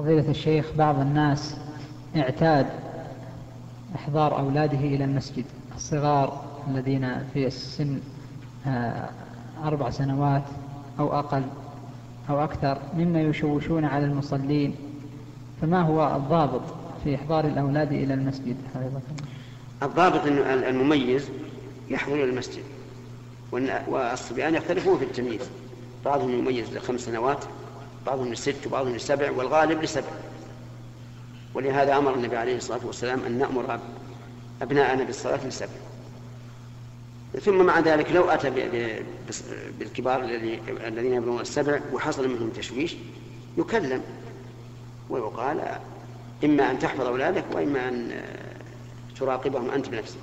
فضيلة الشيخ بعض الناس اعتاد إحضار أولاده إلى المسجد الصغار الذين في السن آه، أربع سنوات أو أقل أو أكثر مما يشوشون على المصلين. فما هو الضابط في إحضار الأولاد إلى المسجد؟ الضابط المميز يحضر المسجد والصبيان يختلفون في التمييز. بعضهم يميز لخمس سنوات بعضهم لست وبعضهم لسبع والغالب لسبع. ولهذا أمر النبي عليه الصلاة والسلام أن نأمر أبناءنا بالصلاة لسبع. ثم مع ذلك لو أتى بالكبار الذين يبلغون السبع وحصل منهم تشويش يكلم ويقال إما أن تحفظ أولادك وإما أن تراقبهم أنت بنفسك.